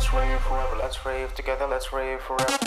let's rave forever, let's rave together, let's rave forever.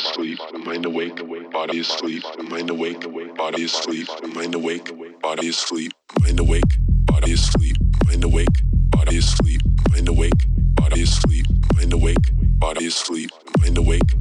is asleep, mind awake, body asleep, mind awake, body asleep, mind awake, body asleep, mind awake, body asleep, mind awake, body asleep, mind awake, body asleep, mind awake, body asleep, mind awake.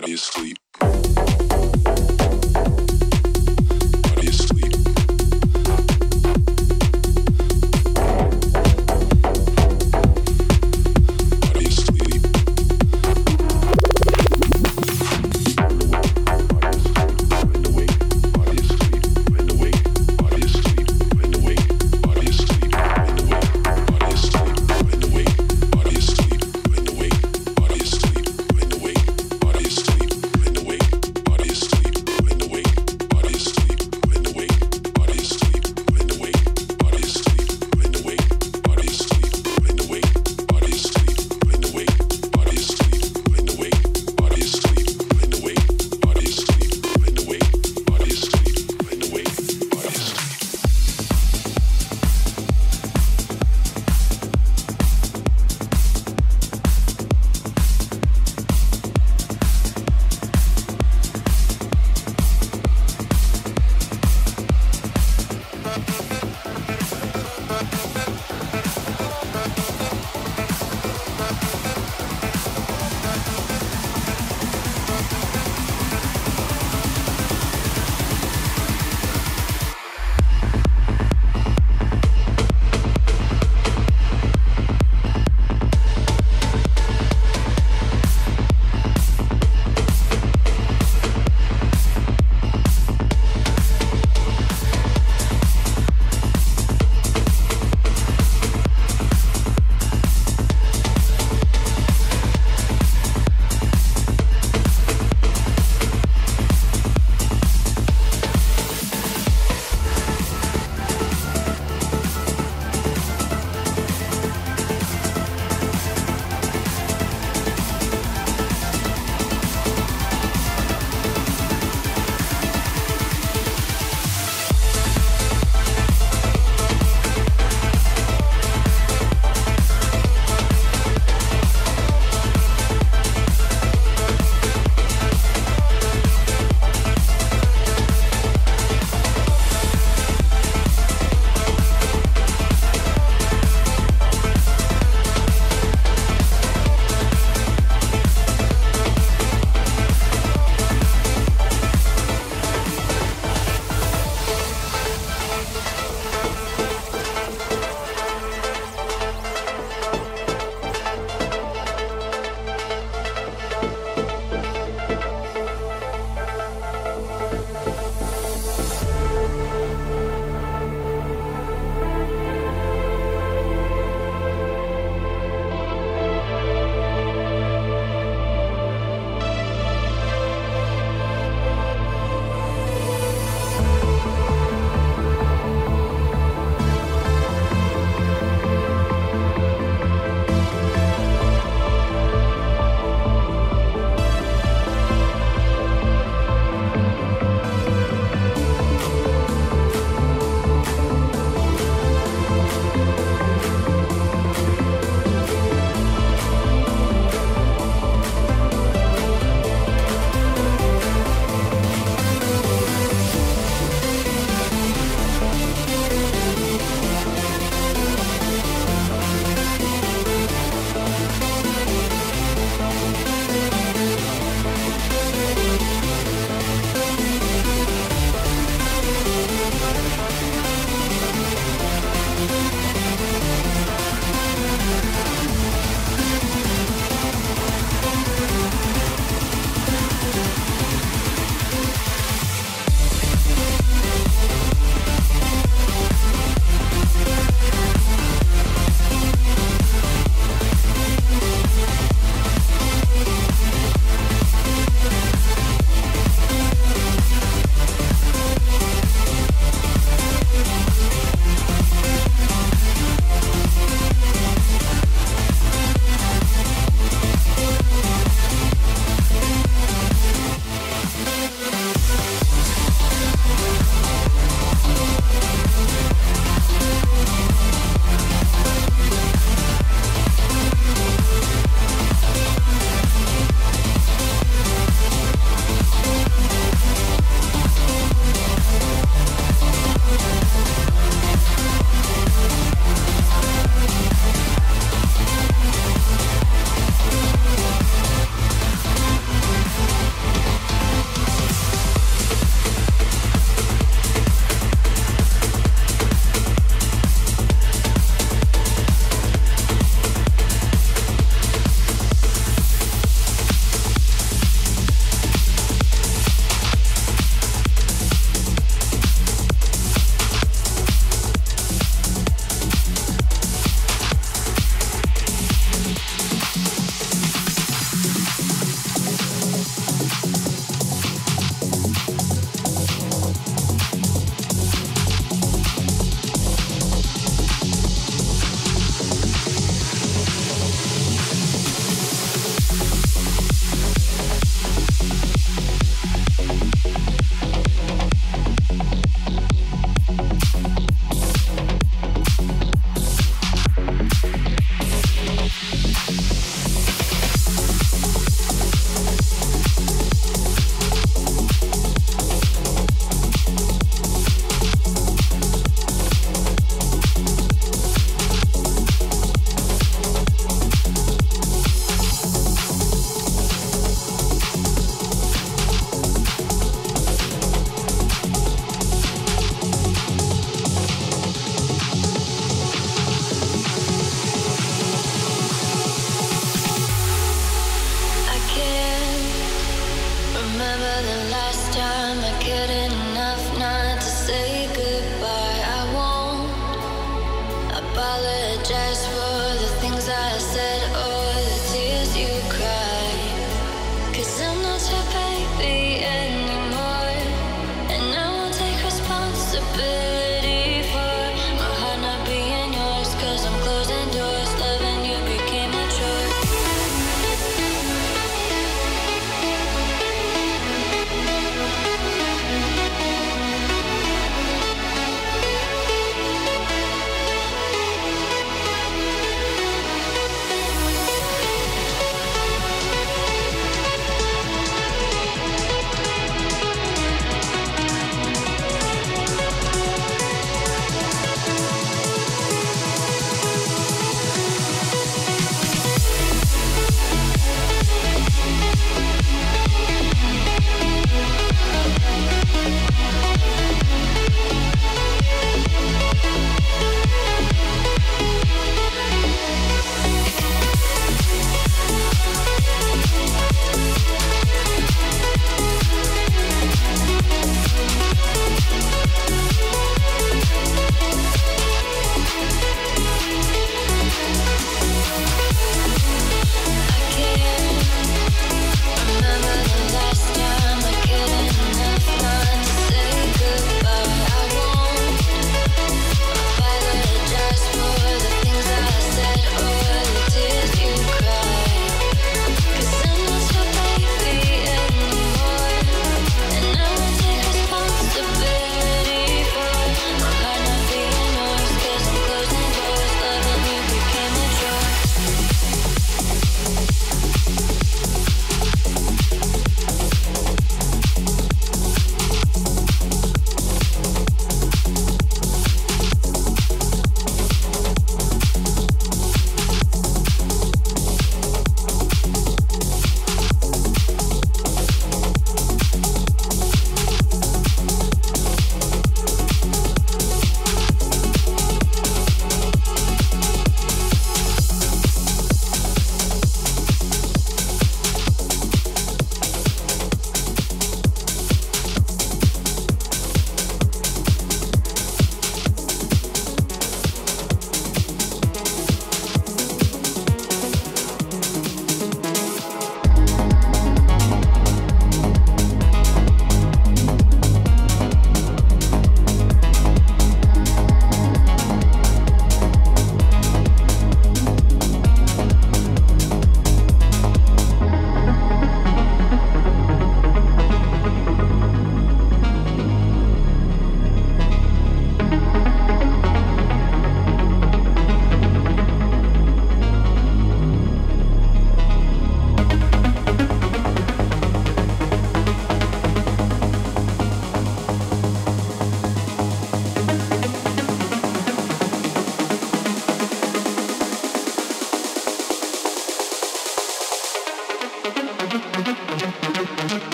body is asleep.